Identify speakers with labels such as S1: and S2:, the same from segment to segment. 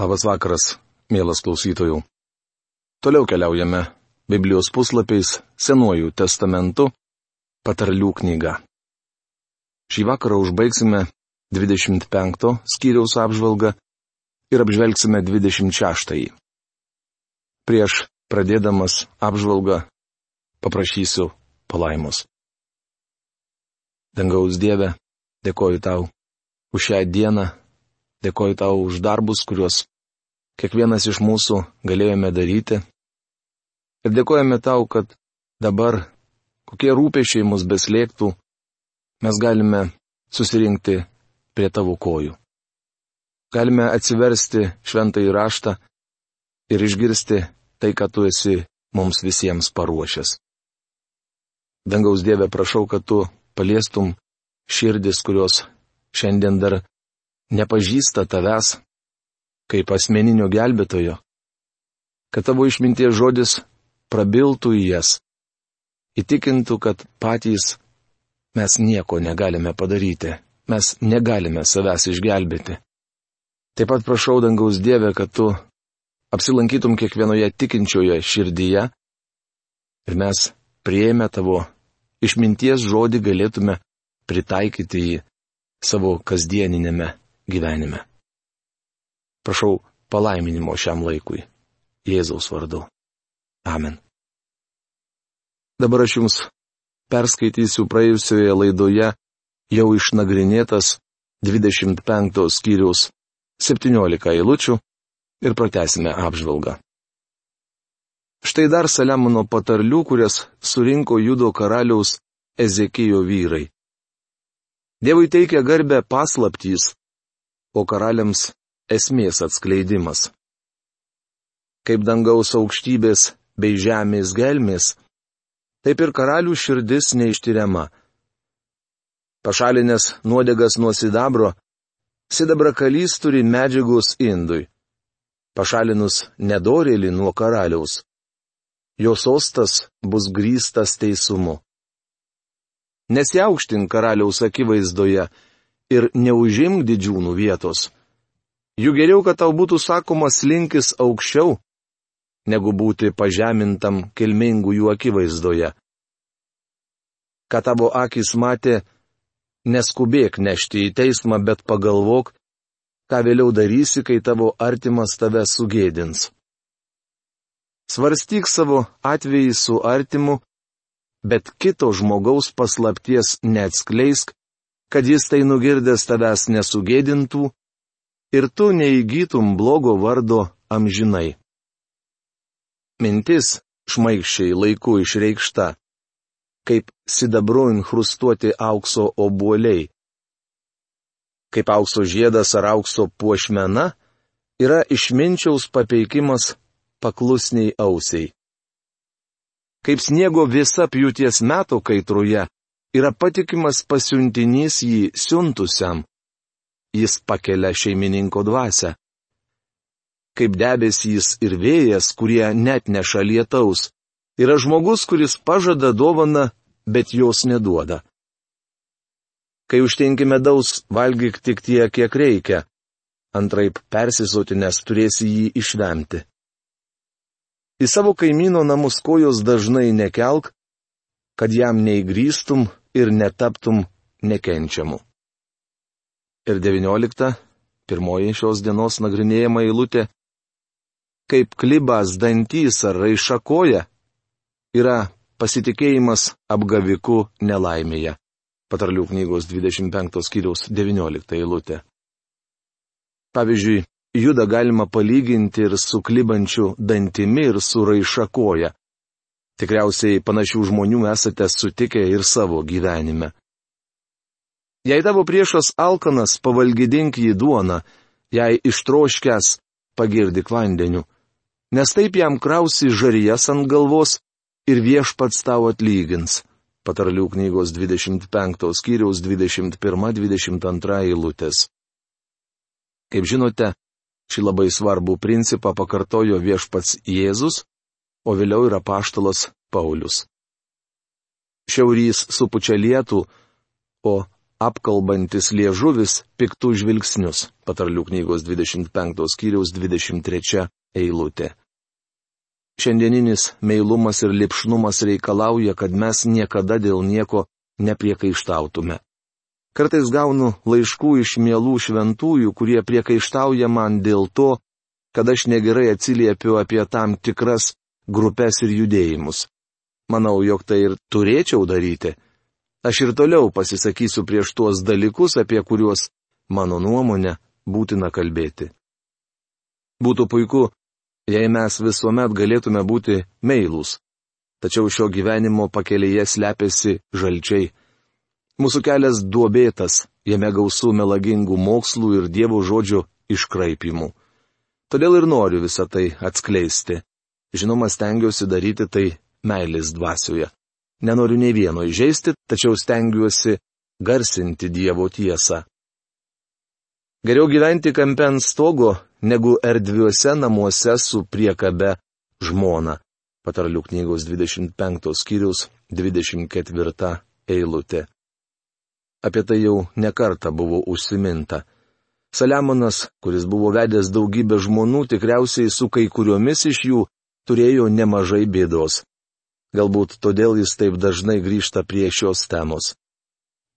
S1: Labas vakaras, mielas klausytojų. Toliau keliaujame Biblijos puslapiais Senuoju testamentu patarlių knyga. Šį vakarą užbaigsime 25 skyriaus apžvalgą ir apžvelgsime 26. Prieš pradėdamas apžvalgą paprašysiu palaimus. Dangaus Dieve, dėkoju tau už šią dieną, dėkoju tau už darbus, kuriuos kiekvienas iš mūsų galėjome daryti. Ir dėkojame tau, kad dabar, kokie rūpešiai mus beslėgtų, mes galime susirinkti prie tavo kojų. Galime atsiversti šventą įraštą ir išgirsti tai, ką tu esi mums visiems paruošęs. Dangaus Dieve, prašau, kad tu paliestum širdis, kurios šiandien dar nepažįsta tavęs, kaip asmeninio gelbėtojo, kad tavo išminties žodis prabiltų į jas, įtikintų, kad patys mes nieko negalime padaryti, mes negalime savęs išgelbėti. Taip pat prašau dangaus Dievę, kad tu apsilankytum kiekvienoje tikinčioje širdyje ir mes prieėmę tavo išminties žodį galėtume pritaikyti jį savo kasdieninėme gyvenime. Prašau palaiminimo šiam laikui. Jėzaus vardu. Amen. Dabar aš jums perskaitysiu praėjusioje laidoje jau išnagrinėtas 25 skyriaus 17 eilučių ir pratesime apžvalgą. Štai dar Saliamono patarlių, kurias surinko judo karaliaus Ezekijo vyrai. Dievui teikia garbę paslaptys, o karaliams esmės atskleidimas. Kaip dangaus aukštybės bei žemės gelmės, taip ir karalių širdis neištyriama. Pašalinės nuodegas nuo sidabro, sidabra kalys turi medžiagos indui. Pašalinus nedorėlį nuo karaliaus, jo sostas bus grįstas teisumu. Nesiaukštink karaliaus akivaizdoje ir neužimk didžiūnų vietos. Juk geriau, kad tau būtų sakomas linkis aukščiau, negu būti pažemintam kilmingųjų akivaizdoje. Ką tavo akis matė, neskubėk nešti į teismą, bet pagalvok, ką vėliau darysi, kai tavo artimas tave sugėdins. Svarstyk savo atvejį su artimu, bet kito žmogaus paslapties neatskleisk, kad jis tai nugirdęs tavęs nesugėdintų ir tu neįgytum blogo vardo amžinai. Mintis šmaikščiai laiku išreikšta, kaip sidabru inkrustuoti aukso obuoliai. Kaip aukso žiedas ar aukso puošmena, yra išminčiaus papeikimas paklusniai ausiai. Kaip sniego visa pjūties metų kaitruje, yra patikimas pasiuntinys jį siuntusiam jis pakelia šeimininko dvasę. Kaip debesys ir vėjas, kurie net neša lietaus, yra žmogus, kuris pažada dovaną, bet jos neduoda. Kai užtenki medaus, valgyk tik tiek, kiek reikia, antraip persisotinės turėsi jį išvemti. Į savo kaimyno namus kojos dažnai nekelk, kad jam neįgrįstum ir netaptum nekenčiamu ir 19, pirmoji šios dienos nagrinėjama eilutė, kaip klibas dantys ar raišakoja, yra pasitikėjimas apgaviku nelaimėje. Patarlių knygos 25 skyriaus 19 eilutė. Pavyzdžiui, judą galima palyginti ir su klibančiu dantimi ir su raišakoja. Tikriausiai panašių žmonių esate sutikę ir savo gyvenime. Jei tavo priešas alkanas, pavalgydink jį duoną, jei ištroškęs, pagirdik vandeniu, nes taip jam krausi žarijas ant galvos ir viešpats tau atlygins. Patarlių knygos 25 skyriaus 21-22 eilutės. Kaip žinote, šį labai svarbų principą pakartojo viešpats Jėzus, o vėliau yra paštalas Paulius. Šiaurys supučia lietų, o apkalbantis liežuvis piktų žvilgsnius. Patarlių knygos 25 skyriaus 23 eilutė. Šiandieninis meilumas ir lipšnumas reikalauja, kad mes niekada dėl nieko nepriekaištautume. Kartais gaunu laiškų iš mielų šventųjų, kurie priekaištauja man dėl to, kad aš negerai atsiliepiu apie tam tikras grupės ir judėjimus. Manau, jog tai ir turėčiau daryti. Aš ir toliau pasisakysiu prieš tuos dalykus, apie kuriuos, mano nuomonė, būtina kalbėti. Būtų puiku, jei mes visuomet galėtume būti meilūs. Tačiau šio gyvenimo pakelėje slepiasi žalčiai. Mūsų kelias duobėtas, jame gausų melagingų mokslų ir Dievo žodžio iškraipimų. Todėl ir noriu visą tai atskleisti. Žinoma, stengiuosi daryti tai meilės dvasioje. Nenoriu nei vieno įžeisti, tačiau stengiuosi garsinti Dievo tiesą. Geriau gyventi kampe ant stogo, negu erdviuose namuose su priekabe žmona. Patarlių knygos 25 skyrius 24 eilutė. Apie tai jau nekarta buvo užsiminta. Saliamonas, kuris buvo vedęs daugybę žmonų, tikriausiai su kai kuriomis iš jų turėjo nemažai bėdos. Galbūt todėl jis taip dažnai grįžta prie šios temos.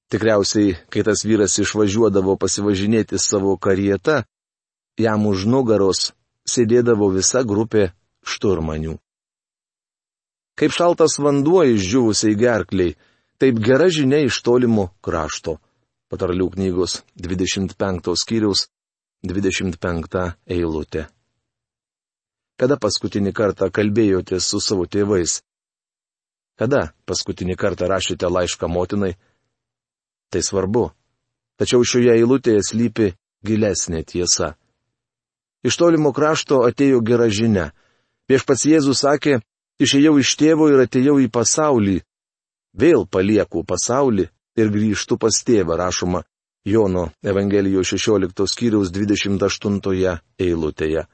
S1: Tikriausiai, kai tas vyras išvažiuodavo pasivažinėti savo karietą, jam už nugaros sėdėdavo visa grupė šturmanių. Kaip šaltas vanduo išdžiūvusiai gerkliai, Taip gera žinia iš tolimo krašto. Patarlių knygos 25 skyriaus 25 eilutė. Kada paskutinį kartą kalbėjote su savo tėvais? Kada paskutinį kartą rašėte laišką motinai? Tai svarbu. Tačiau šioje eilutėje slypi gilesnė tiesa. Iš tolimo krašto atėjo gera žinia. Viešpats Jėzus sakė, išėjau iš tėvo ir atėjau į pasaulį, Vėl palieku pasaulį ir grįžtu pas tėvą, rašoma Jono Evangelijos 16 skyriaus 28 eilutėje.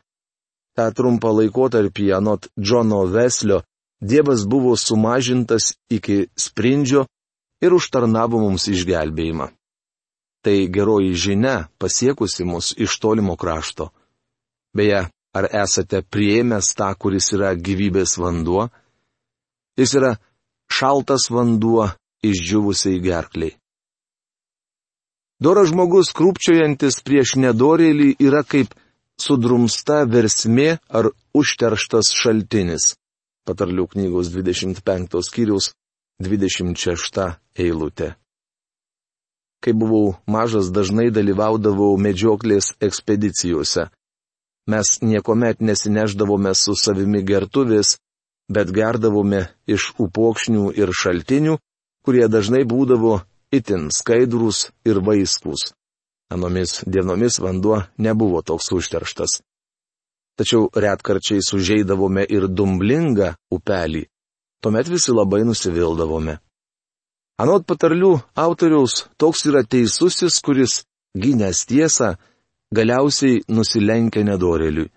S1: Ta trumpą laikotarpį anot Džono Veslio Dievas buvo sumažintas iki sprindžio ir užtarnavo mums išgelbėjimą. Tai geroji žinia pasiekusi mus iš tolimo krašto. Beje, ar esate prieėmęs tą, kuris yra gyvybės vanduo? Jis yra šaltas vanduo išdžiūvusiai gerkliai. Doras žmogus krūpčiojantis prieš nedorėlį yra kaip sudrumsta versmė ar užterštas šaltinis. Patarlių knygos 25 skyrius 26 eilutė. Kai buvau mažas, dažnai dalyvaudavau medžioklės ekspedicijose. Mes niekuomet nesineždavome su savimi gertuvės, bet gerdavome iš upokšnių ir šaltinių, kurie dažnai būdavo itin skaidrus ir vaiskus. Anomis dienomis vanduo nebuvo toks užterštas. Tačiau retkarčiai sužeidavome ir dumblingą upelį. Tuomet visi labai nusivildavome. Anot patarlių autoriaus toks yra teisusis, kuris, gynęs tiesą, galiausiai nusilenkia nedoreliui.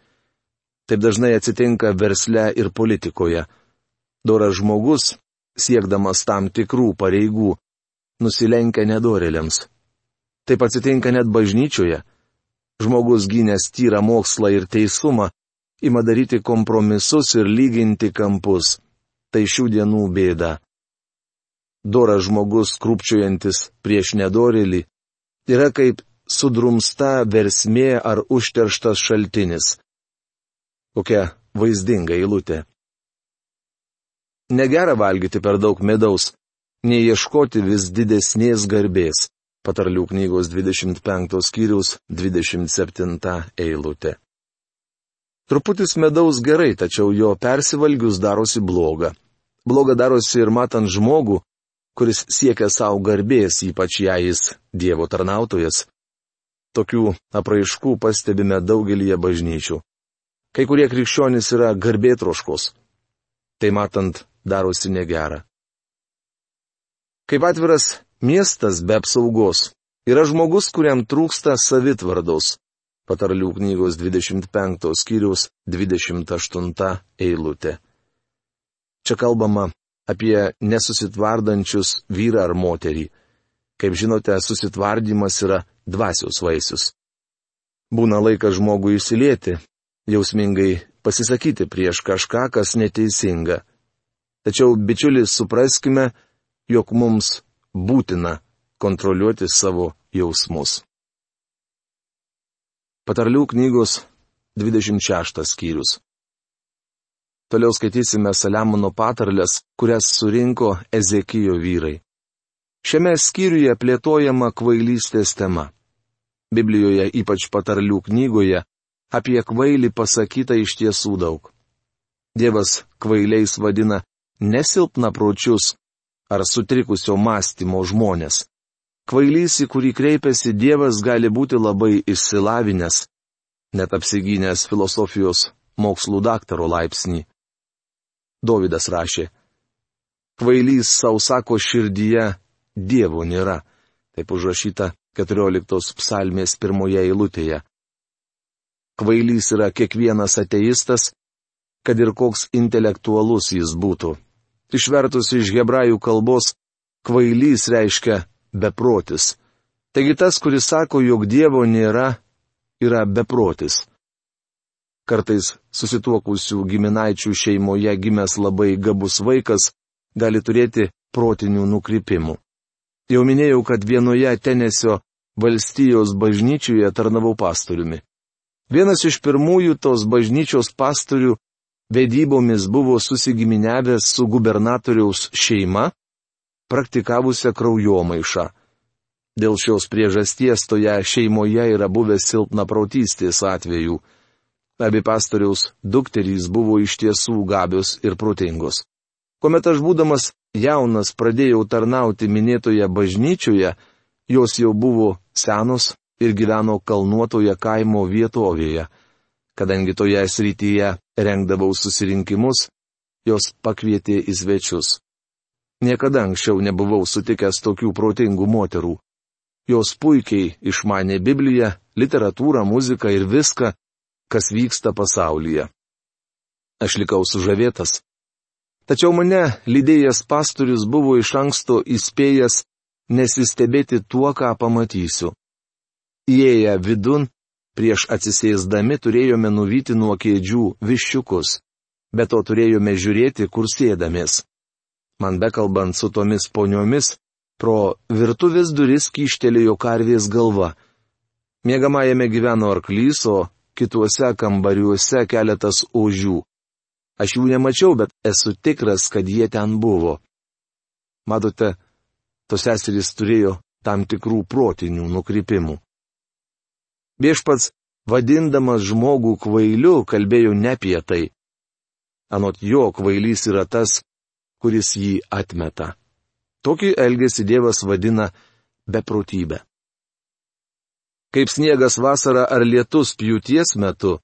S1: Taip dažnai atsitinka versle ir politikoje. Doras žmogus, siekdamas tam tikrų pareigų, nusilenkia nedorėliams. Taip atsitinka net bažnyčioje. Žmogus gynęs tyrą mokslą ir teisumą, ima daryti kompromisus ir lyginti kampus. Tai šių dienų bėda. Doras žmogus krūpčiojantis prieš nedorėlį yra kaip sudrumsta versmė ar užterštas šaltinis. Kokia vaizdinga eilutė. Negera valgyti per daug medaus, neieškoti vis didesnės garbės. Patarlių knygos 25 skyriaus 27 eilutė. Truputis medaus gerai, tačiau jo persivalgius darosi bloga. Bloga darosi ir matant žmogų, kuris siekia savo garbės, ypač jei jis Dievo tarnautojas. Tokių apraiškų pastebime daugelįje bažnyčių. Kai kurie krikščionys yra garbėtroškos. Tai matant, darosi negera. Kaip atviras miestas be apsaugos yra žmogus, kuriam trūksta savitvardos. Patarlių knygos 25 skyriaus 28 eilutė. Čia kalbama apie nesusitvardančius vyrą ar moterį. Kaip žinote, susitvardymas yra dvasios vaisius. Būna laikas žmogui įsilieti, jausmingai pasisakyti prieš kažką, kas neteisinga. Tačiau, bičiulis, supraskime, jog mums būtina kontroliuoti savo jausmus. Patarlių knygos 26 skyrius. Toliau skaitysime Saliamono patarlės, kurias surinko Ezekijo vyrai. Šiame skyriuje plėtojama kvailystės tema. Biblijoje, ypač patarlių knygoje, apie kvailį pasakyta iš tiesų daug. Dievas kvailiais vadina nesilpna pročius ar sutrikusio mąstymo žmonės. Kvailys, į kurį kreipiasi Dievas, gali būti labai išsilavinęs, net apsigynęs filosofijos mokslų daktaro laipsnį. Dovydas rašė, Kvailys sausako širdyje Dievo nėra. Taip užrašyta 14 psalmės pirmoje eilutėje. Kvailys yra kiekvienas ateistas, kad ir koks intelektualus jis būtų. Išvertus iš hebrajų kalbos, kvailys reiškia beprotis. Taigi tas, kuris sako, jog Dievo nėra, yra beprotis. Kartais susituokusių giminaičių šeimoje gimęs labai gabus vaikas gali turėti protinių nukrypimų. Jau minėjau, kad vienoje Tenesio valstijos bažnyčioje tarnavau pastoriumi. Vienas iš pirmųjų tos bažnyčios pastorių vedybomis buvo susigiminiavęs su gubernatoriaus šeima, praktikavusią kraujomaišą. Dėl šios priežasties toje šeimoje yra buvęs silpna prautystės atvejų. Abi pastoriaus dukterys buvo iš tiesų gabios ir protingos. Kuomet aš būdamas jaunas pradėjau tarnauti minėtoje bažnyčioje, jos jau buvo senos ir gyveno kalnuotoje kaimo vietovėje. Kadangi toje srityje rengdavau susirinkimus, jos pakvietė į svečius. Niekada anksčiau nebuvau sutikęs tokių protingų moterų. Jos puikiai išmanė Bibliją, literatūrą, muziką ir viską, kas vyksta pasaulyje. Aš likau sužavėtas. Tačiau mane lydėjęs pastorius buvo iš anksto įspėjęs nesistebėti tuo, ką pamatysiu. Įėję vidun, prieš atsisėsdami turėjome nuvyti nuo kėdžių viščiukus, bet to turėjome žiūrėti, kur sėdamės. Man bekalbant su tomis poniomis, pro virtuvės duris kyštelėjo karvės galva. Miegamajame gyveno arklys, o kituose kambariuose keletas ožių. Aš jų nemačiau, bet esu tikras, kad jie ten buvo. Matote, tos seserys turėjo tam tikrų protinių nukrypimų. Viešpats, vadindamas žmogų kvailiu, kalbėjo ne apie tai. Anot jo kvailys yra tas, kuris jį atmeta. Tokį elgesį Dievas vadina beprotybė. Kaip sniegas vasara ar lietus pjūties metu,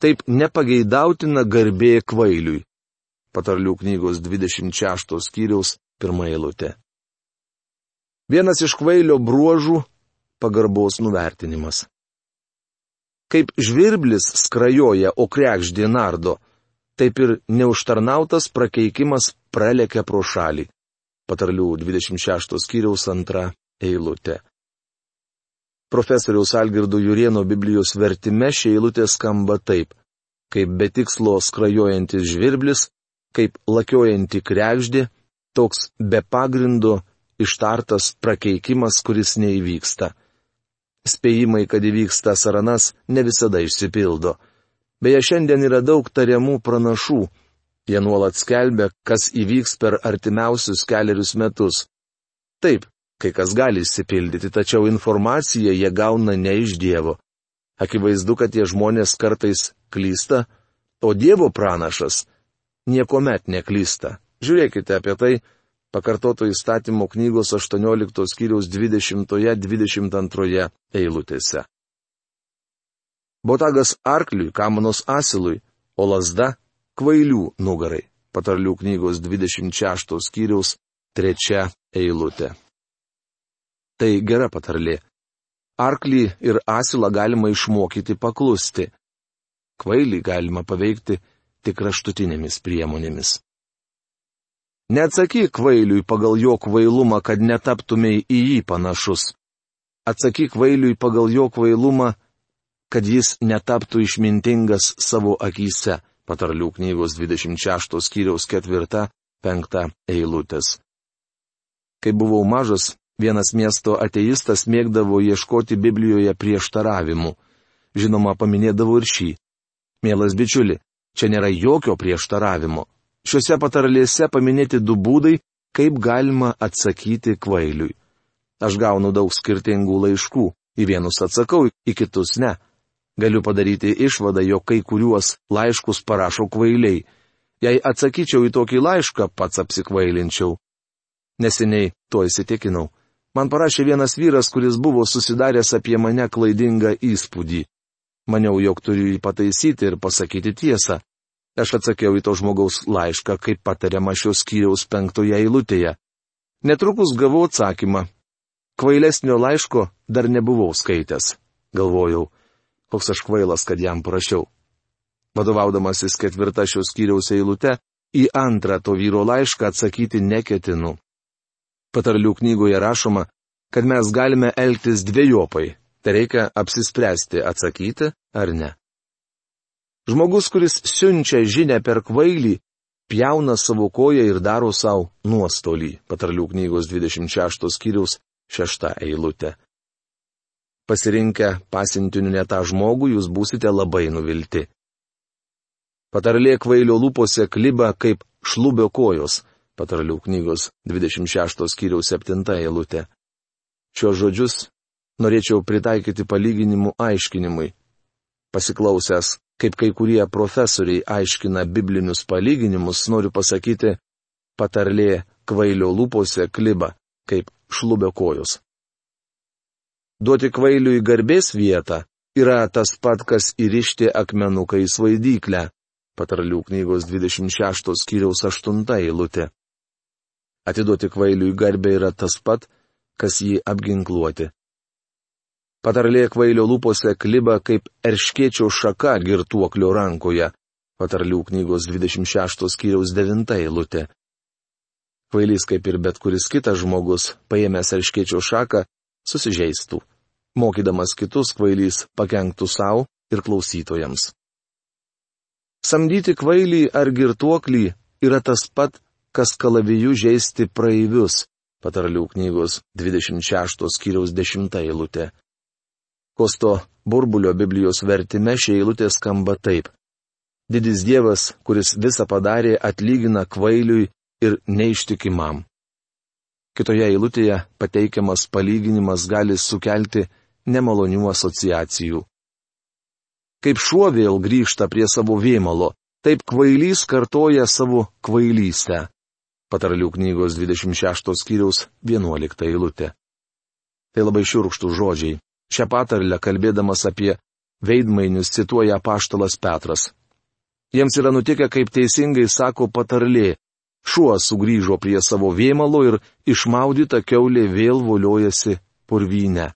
S1: taip nepageidautina garbė kvailiui. Patarlių knygos 26 skyriaus pirmą eilutę. Vienas iš kvailio bruožų - pagarbos nuvertinimas. Kaip žvirblis skrajoja, o krekždė nardo, taip ir neužtarnautas prakeikimas pralekia pro šalį. Patarlių 26 skyriaus antra eilutė. Profesoriaus Algirdo Jurieno Biblijos vertime šie eilutė skamba taip - kaip betikslo skrajojantis žvirblis, kaip lakiojanti krekždė, toks be pagrindo ištartas prakeikimas, kuris neįvyksta. Spėjimai, kad įvyksta saranas, ne visada išsipildo. Beje, šiandien yra daug tariamų pranašų. Jie nuolat skelbia, kas įvyks per artimiausius keliarius metus. Taip, kai kas gali įsipildyti, tačiau informaciją jie gauna ne iš Dievo. Akivaizdu, kad tie žmonės kartais klysta, o Dievo pranašas niekuomet neklysta. Žiūrėkite apie tai pakartoto įstatymo knygos 18 skyriaus 20-22 eilutėse. Botagas arkliui, kamanos asilui, o lasda kvailių nugarai. Patarlių knygos 26 skyriaus 3 eilutė. Tai gera patarlė. Arklį ir asilą galima išmokyti paklusti. Kvailį galima paveikti tik raštutinėmis priemonėmis. Neatsakyk kvailiui pagal jo kvailumą, kad netaptumei į jį panašus. Atsakyk kvailiui pagal jo kvailumą, kad jis netaptų išmintingas savo akise. Patarlių knygos 26 skyriaus 4-5 eilutės. Kai buvau mažas, vienas miesto ateistas mėgdavo ieškoti Biblijoje prieštaravimų. Žinoma, paminėdavo ir šį. Mielas bičiuli, čia nėra jokio prieštaravimo. Šiuose patarlėse paminėti du būdai, kaip galima atsakyti kvailiui. Aš gaunu daug skirtingų laiškų, į vienus atsakau, į kitus ne. Galiu padaryti išvadą, jog kai kuriuos laiškus parašo kvailiai. Jei atsakyčiau į tokį laišką, pats apsikvailinčiau. Neseniai to įsitikinau. Man parašė vienas vyras, kuris buvo susidaręs apie mane klaidingą įspūdį. Maniau, jog turiu jį pataisyti ir pasakyti tiesą. Aš atsakiau į to žmogaus laišką, kaip patariama šios skyriaus penktoje eilutėje. Netrukus gavau atsakymą. Kvailesnio laiško dar nebuvau skaitęs. Galvojau, koks aš kvailas, kad jam parašiau. Vadovaudamasis ketvirta šios skyriaus eilute, į antrą to vyro laišką atsakyti neketinu. Patarlių knygoje rašoma, kad mes galime elgtis dviejopai. Tai reikia apsispręsti atsakyti ar ne. Žmogus, kuris siunčia žinę per kvailį, pjauna savo koją ir daro savo nuostolį. Patarlių knygos 26 skyriaus 6 eilutė. Pasirinkę pasintiniu ne tą žmogų, jūs būsite labai nuvilti. Patarlė kvailio lūpose kliba kaip šlubio kojos. Patarlių knygos 26 skyriaus 7 eilutė. Šios žodžius norėčiau pritaikyti palyginimų aiškinimui. Pasiklausęs kaip kai kurie profesoriai aiškina biblinius palyginimus, noriu pasakyti, patarlė kvailio lūpose kliba, kaip šlubio kojos. Duoti kvailiui garbės vietą yra tas pat, kas įrišti akmenuką į svaidyklę. Patarlių knygos 26 skyriaus 8 eilutė. Atiduoti kvailiui garbę yra tas pat, kas jį apginkluoti. Patarlė kvailio lūpose kliba kaip erškėčio šaka girtuoklio rankoje. Patarlių knygos 26 skyriaus 9 eilutė. Kvailys kaip ir bet kuris kitas žmogus, paėmęs erškėčio šaką, susižeistų. Mokydamas kitus kvailys pakenktų savo ir klausytojams. Samdyti kvailį ar girtuoklį yra tas pat, kas kalaviju žaisti praeivius. Patarlių knygos 26 skyriaus 10 eilutė. Kosto burbulio Biblijos vertime šie eilutė skamba taip. Didis Dievas, kuris visą padarė, atlygina kvailiui ir neištikimam. Kitoje eilutėje pateikiamas palyginimas gali sukelti nemalonių asociacijų. Kaip šuo vėl grįžta prie savo vėmalo, taip kvailys kartoja savo kvailystę. Patarlių knygos 26 skyriaus 11 eilutė. Tai labai šiurkštų žodžiai. Šią patarlę kalbėdamas apie veidmainius cituoja paštalas Petras. Jiems yra nutikę, kaip teisingai sako patarlė. Šuo sugrįžo prie savo vėmalo ir išmaudyta keulė vėl voliojasi purvynę.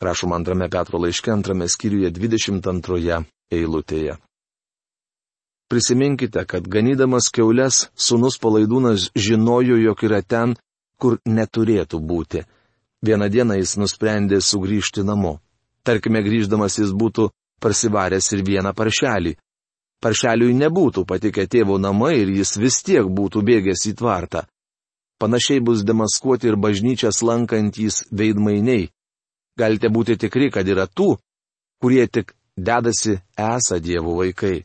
S1: Rašom antrame Petro laiške antrame skyriuje 22 eilutėje. Prisiminkite, kad ganydamas keules, sunus palaidūnas žinojo, jog yra ten, kur neturėtų būti. Vieną dieną jis nusprendė sugrįžti namo. Tarkime, grįždamas jis būtų parsivaręs ir vieną paršelį. Paršeliui nebūtų patikę tėvo namai ir jis vis tiek būtų bėgęs į tvartą. Panašiai bus demaskuoti ir bažnyčias lankantys veidmainiai. Galite būti tikri, kad yra tų, kurie tik dedasi esą Dievo vaikai.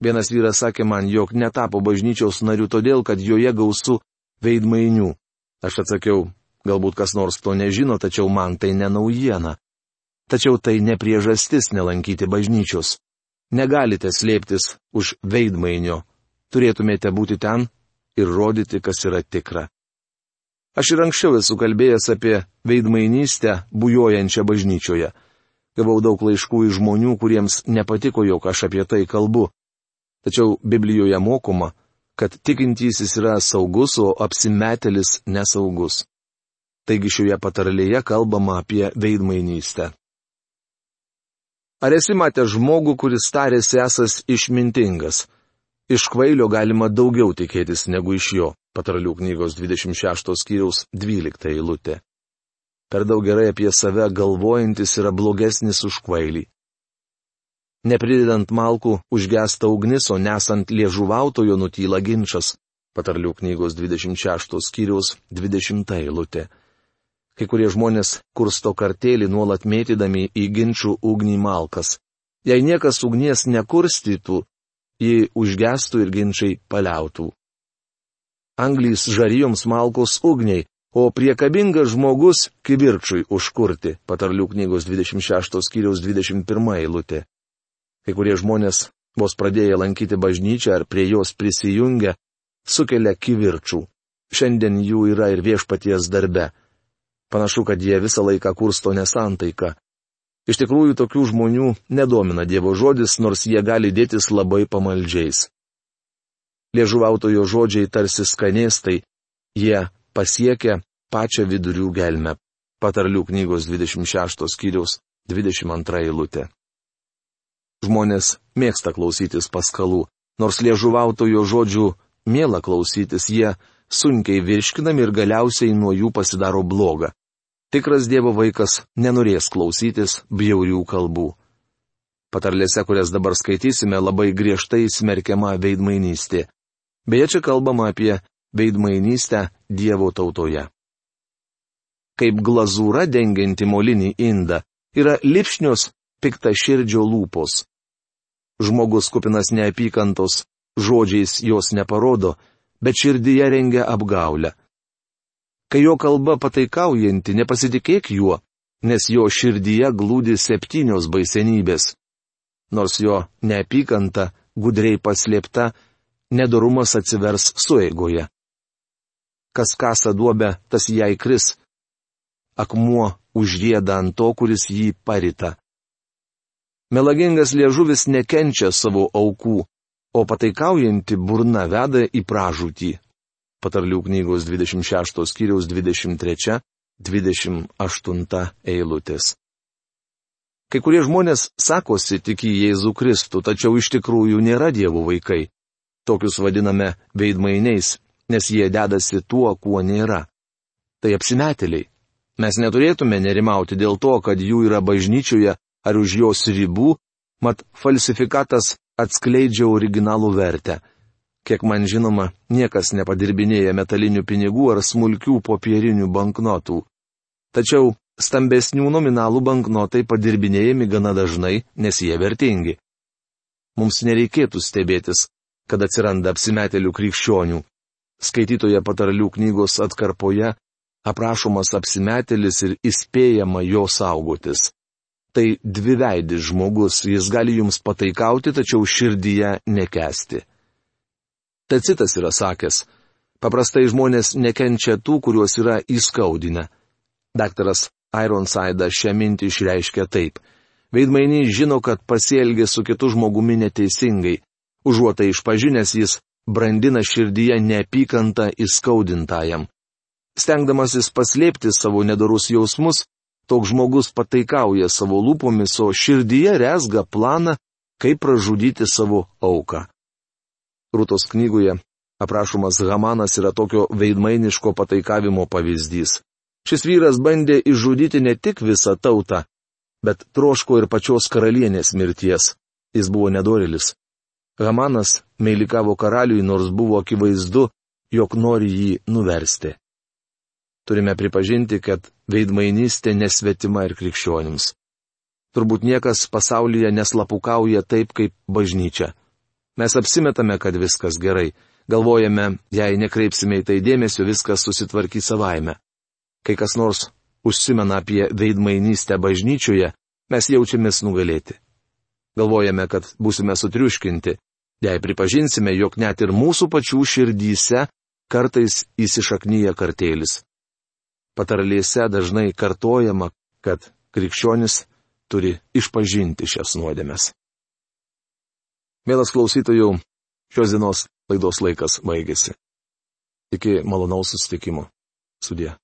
S1: Vienas vyras sakė man, jog netapo bažnyčiaus nariu todėl, kad joje gausu veidmainių. Aš atsakiau, Galbūt kas nors to nežino, tačiau man tai nenaujiena. Tačiau tai ne priežastis nelankyti bažnyčios. Negalite slėptis už veidmainio. Turėtumėte būti ten ir rodyti, kas yra tikra. Aš ir anksčiau esu kalbėjęs apie veidmainystę bujojančią bažnyčioje. Gavau daug laiškų iš žmonių, kuriems nepatiko, jog aš apie tai kalbu. Tačiau Biblijoje mokoma, kad tikintysis yra saugus, o apsimetelis nesaugus. Taigi šioje patarlėje kalbama apie veidmainystę. Ar esi matęs žmogų, kuris tarėsi esas išmintingas? Iš kvailio galima daugiau tikėtis negu iš jo, patarlių knygos 26 skyriaus 12 eilutė. Per daug gerai apie save galvojantis yra blogesnis už kvailį. Nepridedant malkų užgesta ugnis, o nesant liežuvautojo nutyla ginčas, patarlių knygos 26 skyriaus 20 eilutė. Kai kurie žmonės kursto kartelį nuolat mėtydami į ginčių ugnį malkas. Jei niekas ugnies nekurstytų, ji užgestų ir ginčiai paliautų. Anglys žarijoms malkos ugniai, o priekabingas žmogus kibirkšui užkurti, patarlių knygos 26 skyriaus 21 eilutė. Kai kurie žmonės, vos pradėję lankyti bažnyčią ar prie jos prisijungę, sukelia kivirčių. Šiandien jų yra ir viešpaties darbe. Panašu, kad jie visą laiką kursto nesantaiką. Iš tikrųjų, tokių žmonių nedomina Dievo žodis, nors jie gali dėtis labai pamaldžiais. Liežuvautojo žodžiai tarsi skanėstai, jie pasiekia pačią vidurių gelmę. Patarlių knygos 26 skyriaus 22 eilutė. Žmonės mėgsta klausytis paskalų, nors liežuvautojo žodžių mėla klausytis, jie sunkiai virškinami ir galiausiai nuo jų pasidaro bloga. Tikras Dievo vaikas nenorės klausytis bjaurių kalbų. Patarlėse, kurias dabar skaitysime, labai griežtai smerkiama veidmainystė. Beje, čia kalbama apie veidmainystę Dievo tautoje. Kaip glazūra dengianti molinį indą yra lipšnios pikta širdžio lūpos. Žmogus kupinas neapykantos, žodžiais jos neparodo, bet širdyje rengia apgaulę. Kai jo kalba pataikaujanti, nepasitikėk juo, nes jo širdyje glūdi septynios baisenybės. Nors jo neapykanta gudriai paslėpta, nedorumas atsivers sueigoje. Kas kasa duobę, tas jai kris. Akmuo užrieda ant to, kuris jį parita. Melagingas liežuvis nekenčia savo aukų, o pataikaujanti burna veda į pražūtį patarlių knygos 26 skyriaus 23-28 eilutės. Kai kurie žmonės sakosi tik į Jėzų Kristų, tačiau iš tikrųjų nėra Dievo vaikai. Tokius vadiname veidmainiais, nes jie dedasi tuo, kuo nėra. Tai apsimetėliai. Mes neturėtume nerimauti dėl to, kad jų yra bažnyčioje ar už jos ribų, mat falsifikatas atskleidžia originalų vertę. Kiek man žinoma, niekas nepadirbinėja metalinių pinigų ar smulkių popierinių banknotų. Tačiau stambesnių nominalų banknotai padirbinėjami gana dažnai, nes jie vertingi. Mums nereikėtų stebėtis, kad atsiranda apsimetėlių krikščionių. Skaitytoje patarlių knygos atkarpoje aprašomas apsimetėlis ir įspėjama jo saugotis. Tai dviveidis žmogus, jis gali jums pataikauti, tačiau širdyje nekesti. Tacitas yra sakęs, paprastai žmonės nekenčia tų, kuriuos yra įskaudinę. Daktaras Ironside šią mintį išreiškia taip. Veidmainys žino, kad pasielgė su kitu žmogumi neteisingai. Užuotai išpažinęs jis brandina širdyje neapykantą įskaudintajam. Stengdamasis paslėpti savo nedorus jausmus, toks žmogus pataikauja savo lūpomis, o širdyje resga planą, kaip pražudyti savo auką. Rūtos knygoje aprašomas Hamanas yra tokio veidmainiško pataikavimo pavyzdys. Šis vyras bandė išžudyti ne tik visą tautą, bet troško ir pačios karalienės mirties. Jis buvo nedorilis. Hamanas meilikavo karaliui, nors buvo akivaizdu, jog nori jį nuversti. Turime pripažinti, kad veidmainystė nesvetima ir krikščionims. Turbūt niekas pasaulyje neslapukauja taip kaip bažnyčia. Mes apsimetame, kad viskas gerai. Galvojame, jei nekreipsime į tai dėmesio, viskas susitvarkys savaime. Kai kas nors užsimena apie veidmainystę bažnyčioje, mes jaučiamės nugalėti. Galvojame, kad būsime sutriuškinti, jei pripažinsime, jog net ir mūsų pačių širdyse kartais įsišaknyja kartėlis. Patarlėse dažnai kartojama, kad krikščionis turi išpažinti šias nuodėmes. Mielas klausytojų, šios dienos laidos laikas baigėsi. Iki malonaus susitikimo. Sudė.